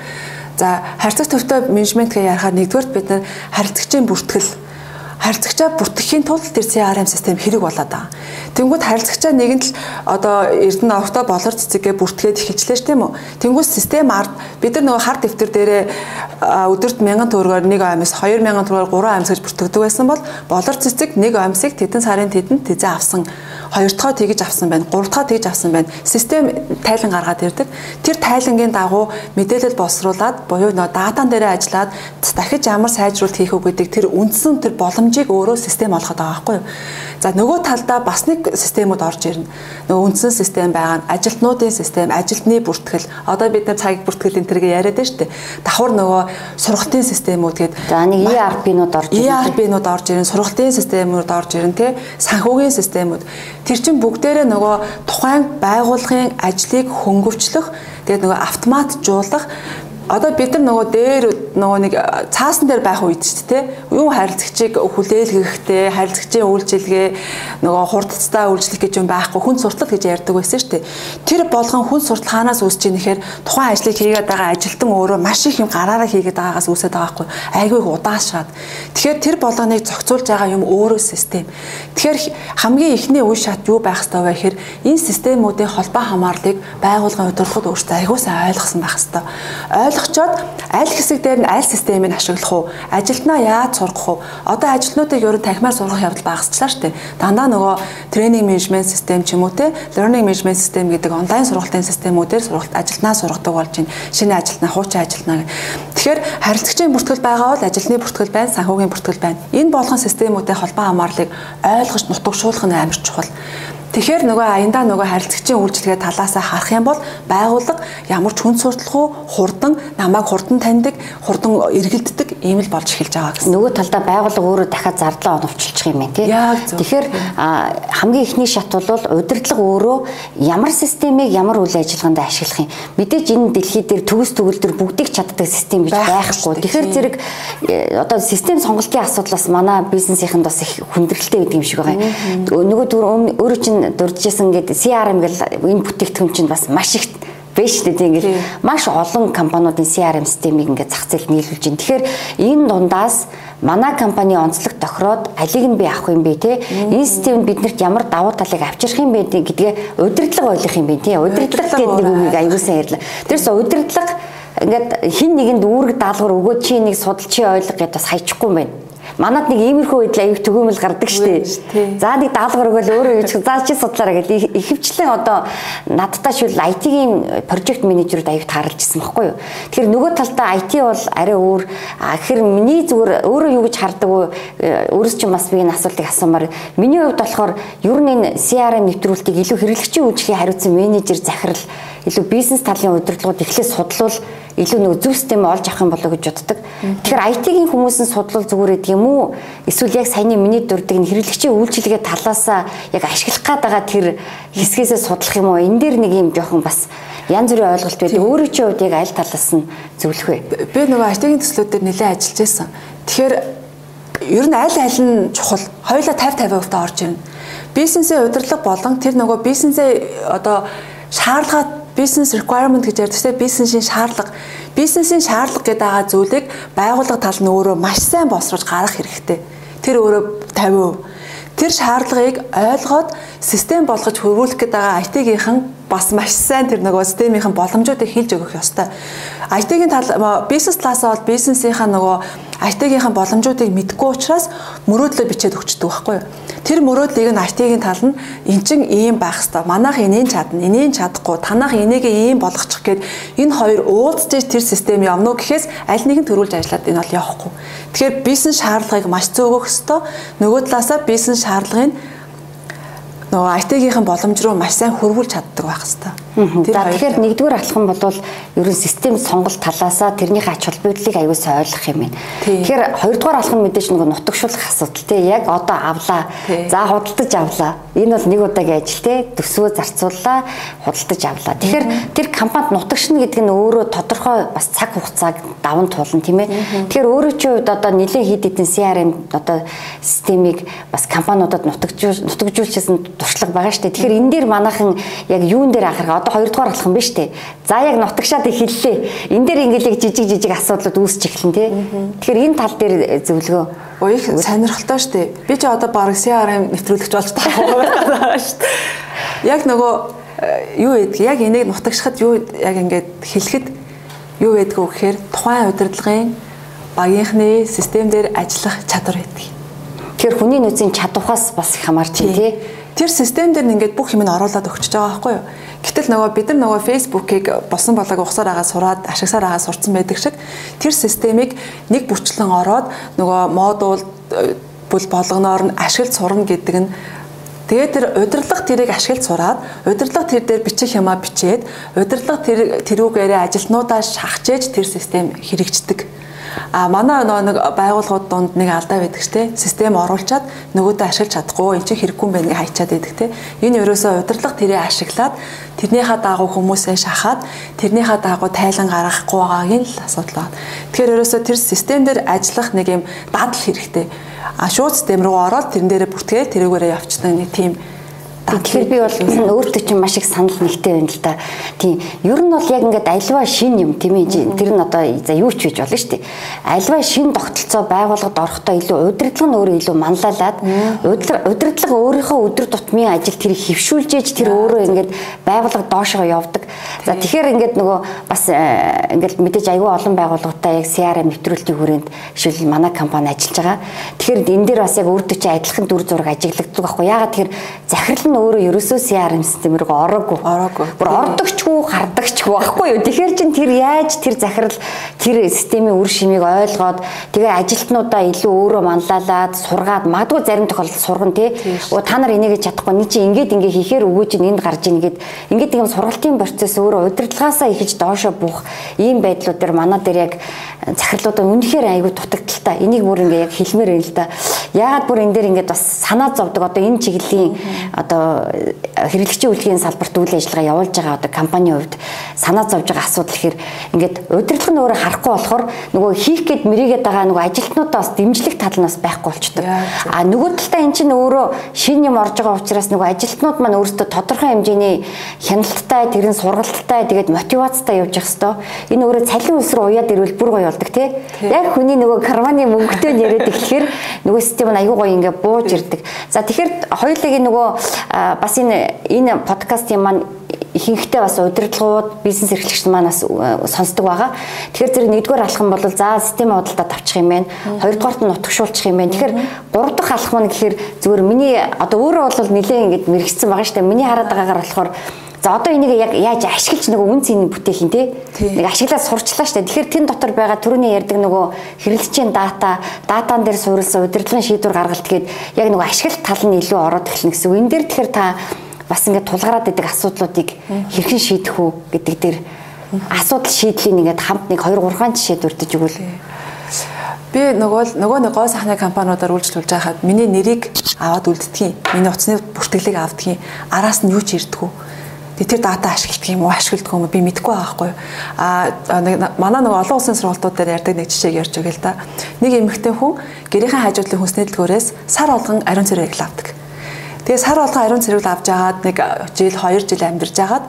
За харьцаг төвтэй менежмент гэж ярихаар нэгдүгээр бид нар харилцагчийн бүртгэл харилцагчаа бүртгэхийн тулд тэр CRM систем хэрэг болоод байгаа. Тэнгүүд харилцагчаа нэгэн л одоо Эрдэнэ овто болор цэцгээ бүртгээд эхэлжлээ ш тийм үү. Тэнгүүд систем ард бид нар нөгөө хар дэвтэр дээрээ өдөрт 1000 төгрөгөөр нэг амьс 2000 төгрөгөөр 3 амьс гэж бүртгэдэг байсан бол болор цэцэг нэг амьсыг тэдэн сарын тэдэнд тэзээ авсан хоёр дахь тэгж авсан байна, гурав дахь тэгж авсан байна. Систем тайлан гаргаад ирдэг. Тэр тайлангийн дагуу мэдээлэл боловсруулад буюу нөө датан дээрээ ажиллаад дахиж ямар сайжруулалт хийх үү гэдэг тэр үндсэн тэр боломжийг өөрөө систем олгоод байгаа байхгүй юу. За нөгөө талдаа бас нэг системүүд орж ирнэ. Нөгөө үндсэн систем байгаа нь ажилтнуудын систем, ажилтны бүртгэл. Одоо бид нар цагийг бүртгэл энэ төргээ яриад байна шүү дээ. Давхар нөгөө сургалтын системүүд гээд за нэг ERP-нууд орж ирнэ. ERP-нууд орж ирнэ, сургалтын системүүд орж ирнэ, тэ санхүүгийн системүүд. Тэр чинь бүгдээрээ нөгөө тухайн байгууллагын ажлыг хөнгөвчлөх тэгээд нөгөө автоматжуулах одоо бид нар нөгөө дээр нөгөө нэг цаасан дээр байх үед шүү дээ. Юу харилцагчийг хүлээлгэхтэй, харилцагчийн үйлчилгээ нөгөө хурдцтай үйлчлэх гэж юм байхгүй хүн суртал гэж ярьдаг байсан шүү дээ. Тэр болгон хүн суртал хаанаас үүсэж ийн гэхээр тухайн ажлыг хийгээд байгаа ажилтан өөрөө маш их юм гараараа хийгээд байгаагаас үүсээд байгаа байхгүй. Айгүй удаашраад. Тэгэхээр тэр болгоныг зохицуулж байгаа юм өөрөө систем. Тэгэхээр хамгийн эхний үе шат юу байх ёстой вэ гэхээр энэ системүүдийн холбоо хамаарлыг байгууллагын удирдлагууд өөрсдөө айгүй сайн ойлгосон байх ёстой. Ойлгочоод аль хэсэг дээр нь аль системийг ашиглах уу? Ажилтнаа яаж сургах уу? Одоо ажилтнуудыг ер нь танхимаар сургах явдал багасчлаа шүү дээ. Дандаа нөгөө тренинг менежмент систем ч юм уу те learning management систем гэдэг онлайн сургалтын системүүдээр сургалт ажилтнаа сургадаг болж байна. Шинэ ажилтнаа, хуучин ажилтнаа. Тэгэхээр харилцагчийн бүртгэл байгаа бол ажилтны бүртгэл байна, санхүүгийн бүртгэл байна. Энэ болгон системүүдийн холбоо хамаарлыг ойлгож нутагшуулах нь амар чухал. Тэгэхээр нөгөө аяндаа нөгөө харилцагчийн үйлчлэгээ талаасаа харах юм бол байгууллага ямар ч хүн сурталх уу хурдан намайг хурдан таньдаг, хурдан эргэлддэг ийм л болж эхэлж байгаа гэсэн. Нөгөө талдаа байгууллага өөрөө дахиад зардлаа оновчилчих юм байна тий. Тэгэхээр хамгийн эхний шат бол удирдлага өөрөө ямар системийг ямар үйл ажиллагаанд ашиглах юм. Мэдээж энэ дэлхий дээр төгс төгөлдөр бүгдийг чаддаг систем гэж байхгүй. Тэгэхээр зэрэг э, одоо систем сонголтын асуудлаас манай бизнесийнхэнд бас их хүндрэлтэй гэдэг юм шиг байгаа. Нөгөө түр өөрөө чинь дурджсэн гэдэг CRM гэл энэ бүтээгдэхүүн чинь бас маш их биш үү тийм ингээд маш олон компаниудын CRM системийг ингээд зах зээл нийлүүлж байна. Тэгэхээр энэ дундаас манай компани онцлог тохироод алиг нь би авах юм бэ те энэ систем биднэрт ямар давуу талыг авчрах юм бэ гэдгээ удирдлага ойлгох юм бэ те удирдлага гэдэг нэг үгийг аюулсан ярьлаа. Тэрс удирдлага ингээд хин нэгэнд үүрэг даалгавар өгөөд чи нэг судалж чи ойлго гэдээ бас хайчихгүй юм байна Манад нэг иймэрхүү үед аюу төгөөмөл гардаг штеп. За нэг даалгавар өгөөл өөрөө юу ч заа чи судлаараа гэдэг ихэвчлэн одоо надтай шил IT-ийн прожект менежерүүд аюу тааралж ирсэн байхгүй юу. Тэгэхээр нөгөө талдаа IT бол арай өөр. Тэгэхээр миний зүгээр өөрөө юу гэж хардаг вэ? Өөрөөс чинь бас би энэ асуултыг асуумаар. Миний хувьд болохоор ер нь энэ CRM нэвтрүүлтийг илүү хэрэглэгчийн үйлчлэгийн хариуцсан менежер захирал илүү бизнес талын удирдлагууд эхлээд судлуул илүү нэг зөв систем олж авах юм болоо гэж боддог. Тэгэхээр IT-ийн хүмүүс нь судлал зүгээр гэдэг юм уу? Эсвэл яг саяны миний дурддаг нь хэрэглэгчийн үйлчилгээ талаасаа яг ашиглах гээд байгаа тэр хэсгээсээ судлах юм уу? Энэ дээр нэг юм жоохон бас янз бүрийн ойлголт байдаг. Өөрөө чи хувьд яг аль талаас нь зөвлөх вэ? Би нөгөө IT-ийн төслүүд дээр нэлээд ажиллаж байсан. Тэгэхээр ер нь аль аль нь чухал. Хоёулаа 50 50% та орж ирнэ. Бизнесийн удирдлага болон тэр нөгөө бизнесээ одоо шаардлага business requirement гэж ярьдаг тийм бизнесийн шаардлага бизнесийн шаардлага гэдэг байгаа зүйлийг байгууллага тал нь өөрөө маш сайн босруулж гаргах хэрэгтэй. Тэр өөрөө 50%. Тэр шаардлагыг ойлгоод систем болгож хөрвүүлэх гэдэг IT-гийнхэн бас маш сайн тэр нөгөө системийнхэн боломжуудыг хэлж өгөх ёстой. IT-ийн тал бизнес талаасаа бол бизнесийнхаа нөгөө IT-ийн боломжуудыг мэдгүй учраас мөрөөдлөө бичээд өгчдөг байхгүй юу? Тэр мөрөөдлийг нь IT-ийн тал нь эн чин ийм байх хэвээр. Манайх энийг чадна, энийг чадахгүй, танах энийг ийм болгочих гээд энэ хоёр уулзж тэр систем явна уу гэхээс аль нэг нь төрүүлж ажиллаад энэ бол явахгүй. Тэгэхээр бизнес шаардлагыг маш зөв өгөх хэвээр. Нөгөө талаасаа бизнес шаардлагыг нөгөө IT-ийн боломж руу маш сайн хөрвүүлж чаддаг байх хэвээр. За тэгэхээр нэгдүгээр алхам бол ер нь систем сонголт талаасаа тэрнийхээ ач холбогдлыг аюулсаа ойлгох юм байна. Тэгэхээр хоёрдугаар алхам мэдээж нөгөө нутагшуулах асуудал тий яг одоо авлаа. За худалдаж авлаа. Энэ бол нэг удаагийн ажил тий төсвөө зарцууллаа, худалдаж авлаа. Тэгэхээр тэр компанид нутагшна гэдэг нь өөрөө тодорхой бас цаг хугацааг даван туулна тийм ээ. Тэгэхээр өөрөө чи хувьд одоо нэлээд хид хідэн CRM одоо системийг бас компаниудад нутагжуул нутагжуулчихсан туршлага байгаа шүү дээ. Тэгэхээр энэ дээр манайхан яг юун дээр анхаарах одоо хоёрдугаар алхам биш үү? За яг нутагшаад их хэллээ. Энэ дээр ингээл яг жижиг жижиг асуудлууд үүсч эхлэн тий. Тэгэхээр энэ тал дээр зөвлөгөө Ой их сонирхолтой шүү дээ. Би ч одоо баг CRM нэвтрүүлэгч болж байгаа шүү дээ. Яг нөгөө э, юу гэдэг яг энийг нутагшихад юу яг ингээд хэлэхэд юу вэ гэхээр тухайн удирдлагын багийнхны систем дээр ажиллах чадвар гэдэг. Тэгэхээр хүний нөөцийн чадвахаас бас хамаарч байна тий. Тэр систем дээр ингээд бүх юм нь оруулаад өгч байгаа байхгүй юу? Гэтэл нөгөө бид нар нөгөө Facebook-ыг босон болоог ухсаар агаа сураад ашигсаар агаа сурцсан байдаг шиг тэр системийг нэг бүчлэн ороод нөгөө модул э, бүл болгоноор нь ашиглаж сурна гэдэг нь Тэгээд тэр удирдлага тэрийг ашиглаж сураад удирдлага тэр дээр бичих юмаа бичээд удирдлага тэр тэрүүгээрээ ажилтнуудаа шахажээж тэр систем хэрэгждэг. А манай нэг байгууллагууд донд нэг алдаа байдаг штэ. Систем оруулчаад нөгөөдөө ашиглаж чадахгүй эн чинь хэрэггүй юм байна гэж хайчаад байдаг те. Энэ ерөөсөө удирдлага тэрийг ашиглаад тэрнийхээ дагуу хүмүүсээ шахаад тэрнийхээ дагуу тайлан гаргахгүй байгааг нь л асуудал байна. Тэгэхээр ерөөсөө тэр систем дээр ажиллах нэг юм дадал хэрэгтэй. А шууд систем рүү ороод тэрэн дээрээ бүртгээ тэрүүгээрээ явчихсан нэг тийм Тэгэхээр би бол өөртөө чинь маш их санал нэгтэй байна л да. Тийм. Ер нь бол яг ингээд альва шин юм тийм ээ. Тэр нь одоо за юу ч хийж болно шүү дээ. Альва шин тогтолцоо байгууллагад орохдоо илүү удирдлага нь өөрөө илүү манлайлаад удирдлага өөрийнхөө өдөр тутмын ажил тэрийг хөвшүүлж ээж тэр өөрөө ингээд байгууллага доошоо явдаг. За тэгэхээр ингээд нөгөө бас э, ингээд мэдээж аюу олон байгууллагатай яг CRM нэвтрүүлтийн хүрээнд жишээл манай компани ажиллаж байгаа. Тэгэхээр энэ дээр бас яг өөртөө чи адилхан дүр зураг ажиглагддаг байхгүй. Ягаад тэр захирал нь өөрөө ерөөсөө CRM систем рүү ороогүй. Ороогүй. Бүр ордогчгүй, гардагчгүй байхгүй юу. Тэгэхээр чин тэр яаж тэр захирал тэр системийн үр шимийг ойлгоод тэгээ ажилтнуудаа илүү өөрөө манлайлаад сургаад магадгүй зарим тохиолдолд сурган тий. Та нар энийг чадахгүй ний чи ингээд ингээ хийхээр өвөө чинь энд гарч ийн гэд ингээд тийм сургалтын процесс өөрөө удирдлагаасаа ихэж доошо бух ийм байдлууд дээр манай дээр яг захирлуудаа үнэхээр айгүй дутагдaltaа. Энийг бүр ингээ яг хэлмээр байна л да. Яагаад бүр энэ дээр ингээд бас санаа зовдөг одоо энэ чиглэлийн одоо хэрэглэгчийн үйлчлэгийн салбарт үйл ажиллагаа явуулж байгаа одоо компанийн хувьд санаа зовж байгаа асуудал гэхээр ингээд удирдлага нь өөрөө харахгүй болохоор нөгөө хийх гээд мэрийгээд байгаа нөгөө ажилтнуудаа бас дэмжлэх тал нь бас байхгүй болчдөг. А нөгөө талдаа эн чинь өөрөө шин юм орж байгаа учраас нөгөө ажилтнууд маань өөрсдөө тодорхой хэмжээний хяналттай, тэрэн сургалттай, тэгээд мотивацтай явж явах хэвээр. Энэ өөрөө цалин үлс рүү уяад ирвэл бүр гоё болдог тий. Яг хүний нөгөө карманы мөнгөтэй яриад эхлэхээр нөгөө систем нь аюу гоё ингээ бууж ирдэг. За тэгэхээр хоёулыг нөгөө бас энэ энэ подкастын маань ихэнхдээ бас удирдлагууд бизнес эрхлэгчид маань бас сонсдог байгаа. Тэгэхээр зэрэг нэгдүгээр алхам бол за системийн худалдаа тавьчих юм байна. Хоёрдугаарт нь нутагшуулчих юм байна. Тэгэхээр гурав дахь алхам нь гэхээр зүгээр миний одоо өөрөө бол нэлээ ингэж мэрэгцсэн байгаа шүү дээ. Миний хараад байгаагаар болохоор За одоо энийг яг яаж ашиглаж нөгөө үн цэний бүтээхийн те? Нэг ашиглаад сурчлаа штэ. Тэгэхээр тэн дотор байгаа түрүүний ярьдаг нөгөө хэрэглэгчийн дата, датан дээр суурилсан удирдлагын шийдвэр гаргалт гээд яг нөгөө ашиглалт тал нь илүү ороод эхэлнэ гэсэн үг. Энэ дээр тэгэхээр та бас ингээд тулгараад идэг асуудлуудыг хэрхэн шийдэх үү гэдэг дээр асуудал шийдлийн ингээд хамт нэг 2 3 жишээ дурдж өгвөл. Би нөгөө нөгөө нэг гоо сахны компаниудаар үйлчлүүлж байхад миний нэрийг аваад үлддгийн миний утасны бүртгэлийг авдгийн араас нь юу ч ирдэггүй тэр дата ашигладаг юм уу ашигладаг юм би мэдэхгүй байгаа хгүй а манай нэг олон улсын сургалтууд дээр ярьдаг нэг жишээг ярьж өгье л да нэг эмэгтэй хүн гэрийнхэн хажуудлын хүнсний дэлгүүрээс сар болгон ариун цэрэг авдаг тэгээ сар болгон ариун цэрэг авч жагаад нэг жил 2 жил амьдарч жагаад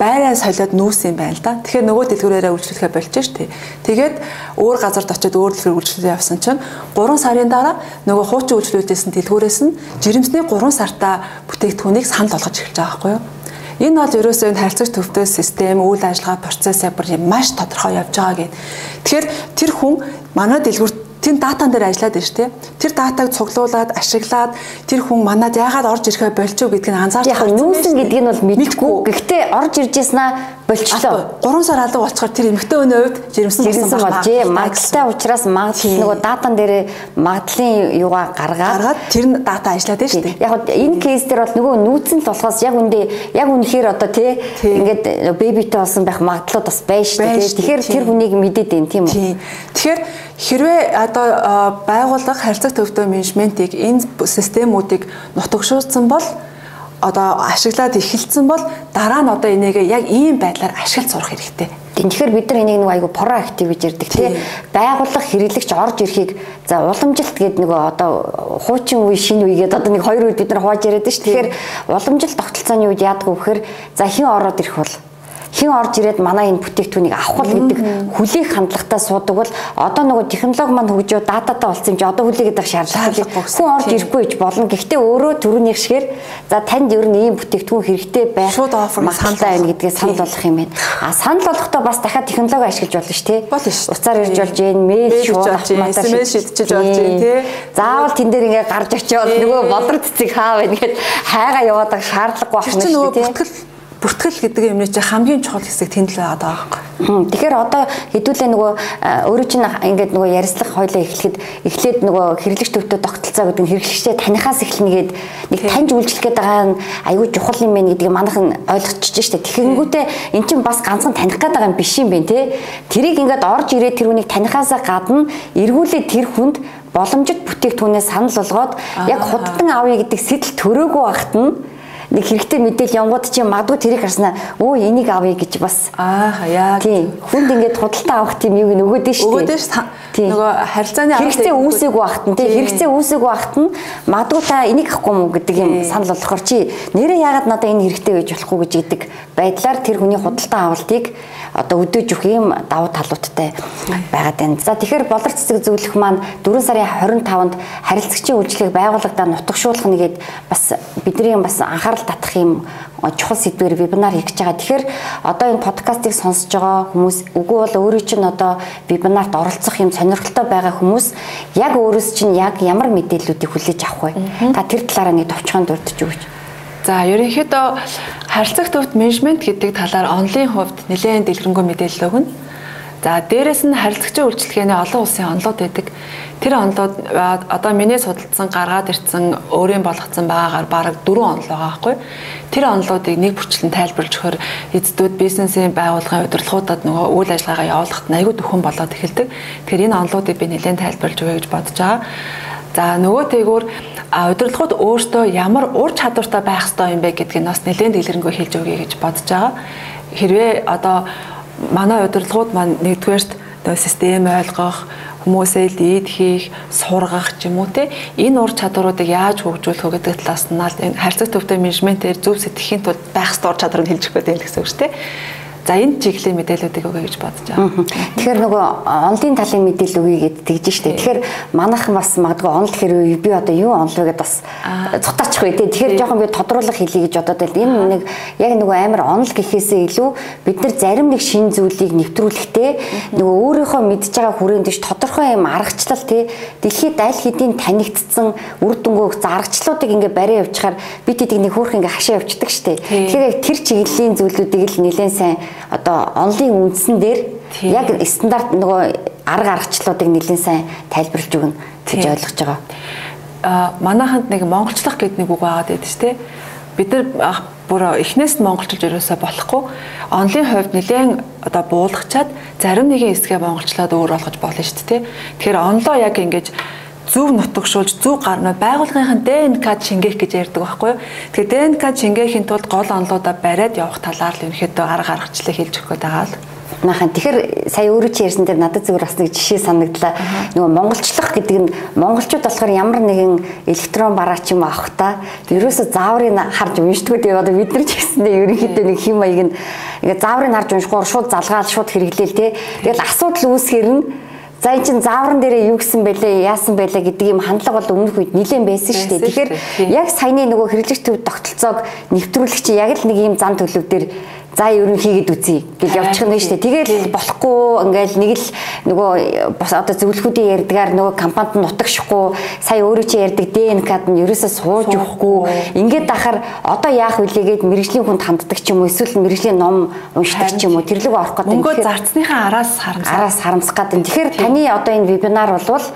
байраа солиод нүүсэн юм байна л да. Тэгэхээр нөгөө дэлгүүрээрээ үйлчлэхэ болж штэ. Тэгээд өөр газарт очиод өөр дэлгүүр үйлчлүүлээ явсан чинь 3 сарын дараа нөгөө хуучин үйлчлүүлээсэн дэлгүүрээс нь жирэмсний 3 сартаа бүтээгдэхүүнийг санал болгож эхэлж байгаа байхгүй юу? Энэ бол ерөөсөө энэ харилцагч төвтэй систем, үйл ажиллагаа процесс бүр маш тодорхой явж байгаа гэд. Тэгэхээр тэр хүн манай дэлгүүрт тэр датан дээр ажиллаад байна шүү дээ. Тэр датаг цуглуулад, ашиглаад тэр хүн манад яагаад орж ирэхэ болчих гэдгийг анзаарч байгаа. Яг нүүсэн гэдгийг нь бол мэдгүй. Гэхдээ орж ирж яснаа болчлоо. 3 сар алга болцохоор тэр эмэгтэй өний хувьд жирэмсэн жирэмсэн болжээ. Магадaltaй учраас магадл нөгөө датан дээр магадлын юугаа гаргаад тэр дата ажиллаад байна шүү дээ. Яг энэ кейс дээр бол нөгөө нүүцэн л болохоос яг үндэ яг үнэхээр одоо тий ингээд бэбитэй болсон байх магадлууд бас байна шүү дээ. Тэгэхээр тэр хүнийг мэдээд байна тийм үү? Тэгэхээр хэрвээ одоо байгууллага харилцаг төвтэй менежментийг энэ системүүдийг нутагшуулсан бол одоо ашиглаад эхэлсэн бол дараа нь одоо энийг яг ийм байдлаар ашиглаж сурах хэрэгтэй. Тэгэхээр бид нар энийг нэг айгу проактив гэж ярьдаг тийм байгууллага хэрэглэгч орж ирэхийг за уламжилт гэдэг нөгөө одоо хуучин үе шинэ үе гэдэг одоо нэг хоёр үед бид нар хувааж яриад шүү. Тэгэхээр уламжилт тогтолцооны үед яадаг вэ гэхээр за хэн ороод ирэх бол хэн орж ирээд манай энэ бүтээгдэхүүнийг авах бол гэдэг хүлээх хандлагатай суудаг бол одоо нөгөө технологи маань хөгжөө дататай болсон юм чи одоо хүлээгээд байх шаардлагагүй хүн орж ирэхгүй гэж болно. Гэхдээ өөрөө төрөний гişгээр за танд ер нь ийм бүтээгдэхүүн хэрэгтэй байх шууд офер саналтай байна гэдгээ санал болгох юм байна. А санал болгохдоо бас дахиад технологи ашиглаж болно шүү дээ. Болно шүү. Уцаар ирж болж гин мэйл шууд автоматар шийдчихэж болж гин тий. Заавал тэн дээр ингээ гарч очиод нөгөө бодрод цэцэг хаа байна гэхэд хайгаа яваад шаардлагагүй байна шүү дээ. Бүртгэл гэдэг юмны чинь хамгийн чухал хэсэг тэнд л байгаа байхгүй. Тэгэхээр одоо хэдүүлээ нөгөө өөрөө чинь ингээд нөгөө ярилцлах хойлоо эхлэхэд эхлээд нөгөө хэрэглэгч төвдөө тогтолцоо гэдэг нь хэрэглэгчтэй танихаас эхлэнэ гээд нэг таньж үйлчлэх гээд байгаа нь аюу чухал юм байна гэдгийг манайхан ойлгочихж штэ. Тэгэхэнгүүтээ эн чинь бас ганцхан таних гээд байгаа юм биш юм бэ те. Тэрийг ингээд орж ирээд тэр хүнийг танихаасаа гадна эргүүлээд тэр хүнд боломжит бүтээгдэхүүнээ санал болгоод яг худалдан авъя гэдэг сэтэл төрөөгүй байхад нь нэг хэрэгтэй мэдээлэл явгууд чи магадгүй тэрийг харснаа. Өө энийг авъя гэж бас. Аа яа. Тийм хүнд ингээд худалдаа авах тийм юуг нөгөөд нь шүү дээ. Өгөөд шүү нөгөө харилцааны хэрэгцээ үүсээгүй байхад нь тийм хэрэгцээ үүсээгүй байхад нь магадгүй та энийг авахгүй мүү гэдэг юм санал болохоор чи нэрээ яагаад надад энэ хэрэгтэй гэж болохгүй гэж гэдэг байдлаар тэр хүний худалдаа авалтыг одоо өдөөж өгөх юм давуу талуудтай байгаад байна. За тэгэхээр болор цэцэг зөвлөх маань 4 сарын 25-нд харилцагчийн үйлчлэгийг байгууллагадаа нутагшуулах нэгээд бас бидний бас анхаарал татах юм чухал сэдвээр вебинар хийж байгаа. Тэгэхээр одоо энэ подкастыг сонсож байгаа хүмүүс үгүй бол өөрөө чинь одоо вебинарт оролцох юм сонирхолтой байгаа хүмүүс яг өөрөөс чинь яг ямар мэдээллүүдийг хүлээж авах вэ? Та тэр талаараа нэг товчхон дурдж өгөөч. За ерөнхийдөө харилцагт төвд менежмент гэдэг талаар онлын хувьд нэлээд дэлгэрэнгүй мэдээлэл өгнө. За дээрэс нь харилцагчийн үйлчлэгээний олон улсын онлоод байдаг. Тэр онлоод одоо миний судалсан гаргаад ирсэн өөрийн болгоцсон байгаагаар бараг 4 онл байгаа байхгүй. Тэр онлоодыг нэг бүрчлэн тайлбарлаж өгөхөр эцдүүд бизнесийн байгууллагын удирдлагуудад нөгөө үйл ажиллагаагаа явуулахад аягүй дөхөн болоод эхэлдэг. Тэгэхээр энэ онлоодыг би нэлээд тайлбарлаж өгье гэж бодож байгаа. За нөгөө тэгүр удирдлагууд өөртөө ямар ур чадвартай байх ёстой юм бэ гэдгийг бас нэлээд дэлгэрэнгүй хэлж өгье гэж бодож байгаа. Хэрвээ одоо манай удирдлагууд маань нэгдүгээрт систем ойлгох, хүмүүсээ лид хийх, сургах ч юм уу те энэ ур чадваруудыг яаж хөгжүүлэх вэ гэдэг талаас нь энэ харьцаг төвтэй менежментээр зөв сэтгэхийн тулд байх ёстой ур чадварыг хэлж өгөх гэдэг гэсэн үг шүү те. За энэ чиглэлийн мэдээллүүдийг өгье гэж бодож байгаа. Тэгэхээр нөгөө онлын талын мэдээлэл өгье гэд тэгж штэ. Тэгэхээр манайхан бас магадгүй онл хэрэг би одоо юу онл вэ гэдээ бас цутаачих вэ те. Тэгэхээр жоохон би тодруулах хэлье гэж бодоод байл. Энэ нэг яг нөгөө амар онл гэхээсээ илүү бид нар зарим нэг шин зүйлийг нэвтрүүлэхтэй нөгөө өөрийнхөө мэдж байгаа хүрээнд дэш тодорхой юм аргачлал те. Дэлхийд аль хэдийн танигдсан үр дүнгөө заргачлуудыг ингээ барай явуучаар бид тэдийг нэг хөөх ингээ хашаа явчихдаг штэ. Тэгэхээр тэр чиглэлийн зүйлүүдийг л нэлээд сайн одоо онлын үндсэн дээр яг стандарт нөгөө арга аргачлалуудыг нэлээд сайн тайлбарлаж өгнө гэж ойлгож байгаа. А манайханд нэг монголчлох гэдэг нэг үг байгаа гэдэг чинь бид нар бүр эхнээс нь монголчилж өрөөсөө болохгүй онлын хувьд нэлээд одоо буулгачаад зарим нэгэн хэсгээ монголчлаад өөр болгож болно шүү дээ. Тэгэхээр онлоо яг ингэж зөв нутагшуулж зөв гарна байгууллагынхаа ДНК шингээх гэж ярьдаг байхгүй юу. Тэгэхээр ДНК шингээхийн тулд гол онлуудаа бариад явах талаар л ерөнхийдөө арга аргачлалыг хэлж өгөх гээд байгаа л. Наахан тэгэхээр сая өөрөө чи ярьсан дээр надад зүгээр бас нэг жишээ санагдлаа. Нөгөө монголчлох гэдэг нь монголчууд болохоор ямар нэгэн электрон бараач юм авах та ерөөсө зааврыг харж уншдаггүй дээ. Одоо бид нар ч гэсэндээ ерөнхийдөө нэг хим маяг нь ингээ зааврыг харж уншихоор шууд залгаал шууд хэрэглээл те. Тэгэл асуудал үүсгэр нь За эн чин заавран дээрээ юу гэсэн бэлээ, яасан бэлээ гэдэг юм хандлага бол өмнөх үед нэлээд байсан шүү дээ. Тэгэхээр яг саяны нөгөө хэрэглэгч төв тогтолцоог нэвтрүүлэх чи яг л нэг юм зан төлөв дээр за ер нь хийгээд үзье гэж явчих нь шүү дээ. Тэгээд болохгүй ингээл нэг л нөгөө бас одоо зөвлөхүүдийн ярьдгаар нөгөө компанид нутагшихгүй сая өөрөө чи ярьдаг ДНК-д нь ерөөсөө сууж өгөхгүй ингээд дахаар одоо яах вүлээгээд мэрэгжлийн хүнд ханддаг ч юм уу эсвэл мэрэгжлийн ном уншдаг ч юм уу тэрлэг орох гэдэг. Мөнгө зарцныхаа араас харамсах. Араас харамсах гэдэг. Тэгэхээр таны одоо энэ вебинар болвол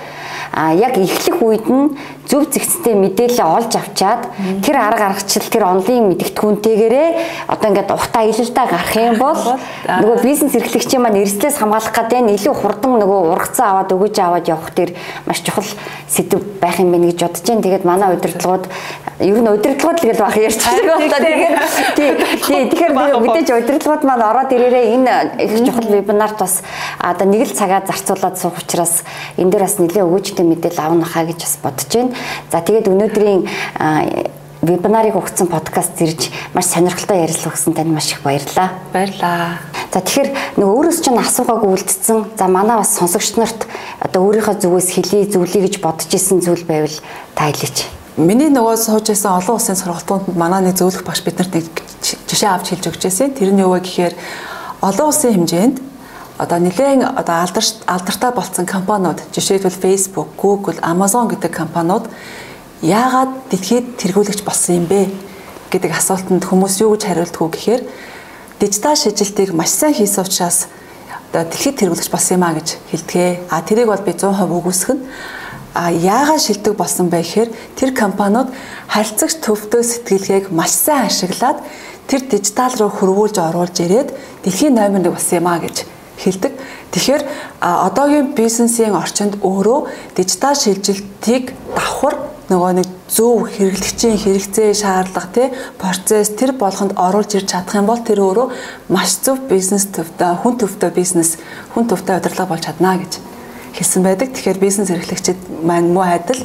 а яг эхлэх үед нь зөв зэгцтэй мэдээлэл олж авчаад тэр арга аргачлал тэр онлын мэдгэдэггүүнтэйгээрээ одоо ингээд ухтаа илэлдэ гарах юм бол нөгөө бизнес эрхлэгчийн маань эрсдлээс хамгаалах гэдэг нь илүү хурдан нөгөө ургацсан аваад өгөж аваад явах тэр маш чухал сэдв байх юм байна гэж бодож байна. Тэгээд манай удирдлагууд ер нь удирдлагууд л гэж баг ярьж байгаа болоо тэгээд тий тэгэхээр мэдээж удирдлагууд маань ороод ирээрээ энэ их чухал вебинарт бас одоо нэг л цагаа зарцуулаад суух учраас энэ дээр бас нэлээд өгөөжтэй мэдээлэл авна хаа гэж бас бодож байна. За тэгээд өнөөдрийн вебинарыг өгсөн подкаст ирж маш сонирхолтой ярилцлага өгсөн танд маш их баярлалаа. Баярлалаа. За тэгэхээр нөгөө өөрөөс чинь асуугааг үлдсэн. За манай бас сонсогч нарт одоо өөрийнхөө зүгээс хэлий зөвлөе гэж бодож исэн зүйл байвал та хэлээч. Миний нөгөө сууж исэн олон улсын сургалтууд манай нэг зөвлөх багш биднэрт нэг жишээ авч хэлж өгч байсан. Тэр нь юу вэ гэхээр олон улсын хэмжээнд одоо нэлээд одоо алдар алдартай болцсон компаниуд жишээлбэл Facebook, Google, Amazon гэдэг компаниуд яагаад дэлхийд тэргүүлэгч болсон юм бэ гэдэг асуултанд хүмүүс юу гэж хариулдгүү гэхээр дижитал шижилтийг маш сайн хийсэн учраас одоо дэлхийд тэргүүлэгч болсон юм а гэж хэлдэгэ. А тэрийг бол би 100% үгүйсэх нь А яагаад шилдэг болсон бэ гэхээр тэр компаниуд харилцагч төвдөө сэтгэлгээг маш сайн ашиглаад тэр дижитал руу хөрвүүлж оруулж ирээд дэлхийн номер 1 болсон юм а гэж хэлдэг. Тэгэхээр одоогийн бизнесийн орчинд өөрөө дижитал шилжилтийг давхар нөгөө нэг зөв хэрэглэгчийн хэрэгцээ шаардлага тий процесс тэр болгонд оруулж ирж чадах юм бол тэр өөрөө маш зөв бизнес төвтэй хүн төвтэй бизнес хүн төвтэй удирдлага болж чадна гэж хэлсэн байдаг. Тэгэхээр бизнес эрхлэгчид маань муу адил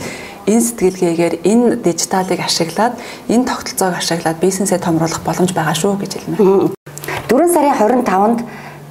энэ сэтгэлгээгээр энэ дижиталыг ашиглаад энэ тогтолцоог ашиглаад бизнесээ томруулах боломж байгаа шүү гэж хэлмээр. 4 сарын 25-нд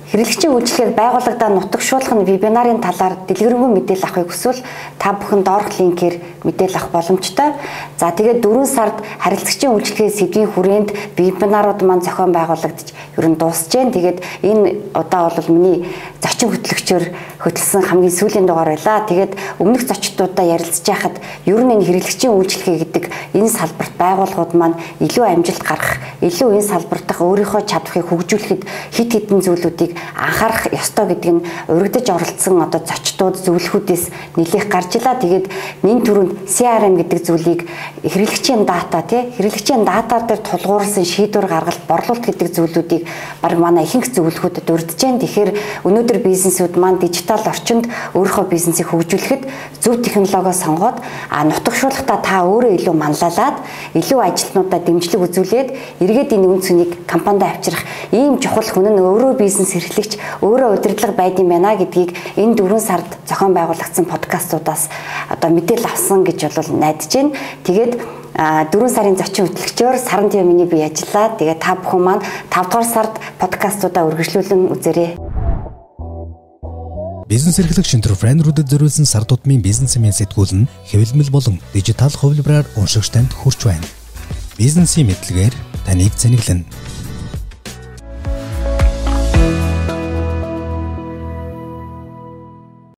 Хэрэглэгчийн үйлчлэгээр байгууллагадаа нутагшуулах нь вебинарын талаар дэлгэрэнгүй мэдээлэл авахыг хүсвэл та бүхэн доорх линкээр мэдээлэл авах боломжтой. За тэгээд 4 сард харилцагчийн үйлчлэгээ сэдвийн хүрээнд вебинарууд маань зохион байгуулагдаж ер нь дуусж जैन. Тэгээд энэ удаа бол миний зочин хөтлөгчөөр хөтлсөн хамгийн сүүлийн дугаар байлаа. Тэгээд өмнөх зочдуудаа ярилцж байхад ер нь энэ хэрэглэгчийн үйлчлэгээ гэдэг энэ салбарт байгууллагууд маань илүү амжилт гарах, илүү энэ салбарт өөрийнхөө чадварыг хөгжүүлэхэд хит хитэн зүйлүүдийг анхаарах ёстой гэдэг нь урагдж оролцсон одоо зочдууд зөвлөхүүдээс нэлээх гарч илаа. Тэгээд нэн төрөнд CRM гэдэг зүйлийг хэрэглэгчийн дата тий хэрэглэгчийн датаар дээр тулгуурласан шийдвэр гаргалт борлуулалт гэдэг зүйлүүдийг баг манай ихэнх зөвлөхүүдэд урдж जैन. Тэгэхээр өнөөдөр бизнесүүд маань дижитал орчинд өөрийнхөө бизнесийг хөгжүүлэхэд зөв технологио сонгоод нутагшуулахдаа та өөрөө илүү манлайлаад илүү ажилтнуудаа дэмжлэг үзүүлээд эргээд энэ үн цэнийг компанид авчрах ийм чухал хүн нь өөрөө бизнес эрхлэгч өөрөө удирдлага байд юм байна гэдгийг энэ дөрвөн сард зохион байгуулагдсан подкастуудаас одоо мэдээлэл авсан гэж бол найдаж байна. Тэгээд дөрвөн сарын зочин хөтлөгчөөр саран тийм миний бие ажиллаа. Тэгээ та бүхэн маань 5 дугаар сард подкастуудаа үргэлжлүүлэн үзээрэй. Бизнес эрхлэгч энтерпренерүүдэд зориулсан сар тутмын бизнесмен сэтгүүл нь хэвлэмэл болон дижитал хувилбараар уншигч танд хүрч байна. Бизнесийн мэдлэгээр таныг цэнэглэнэ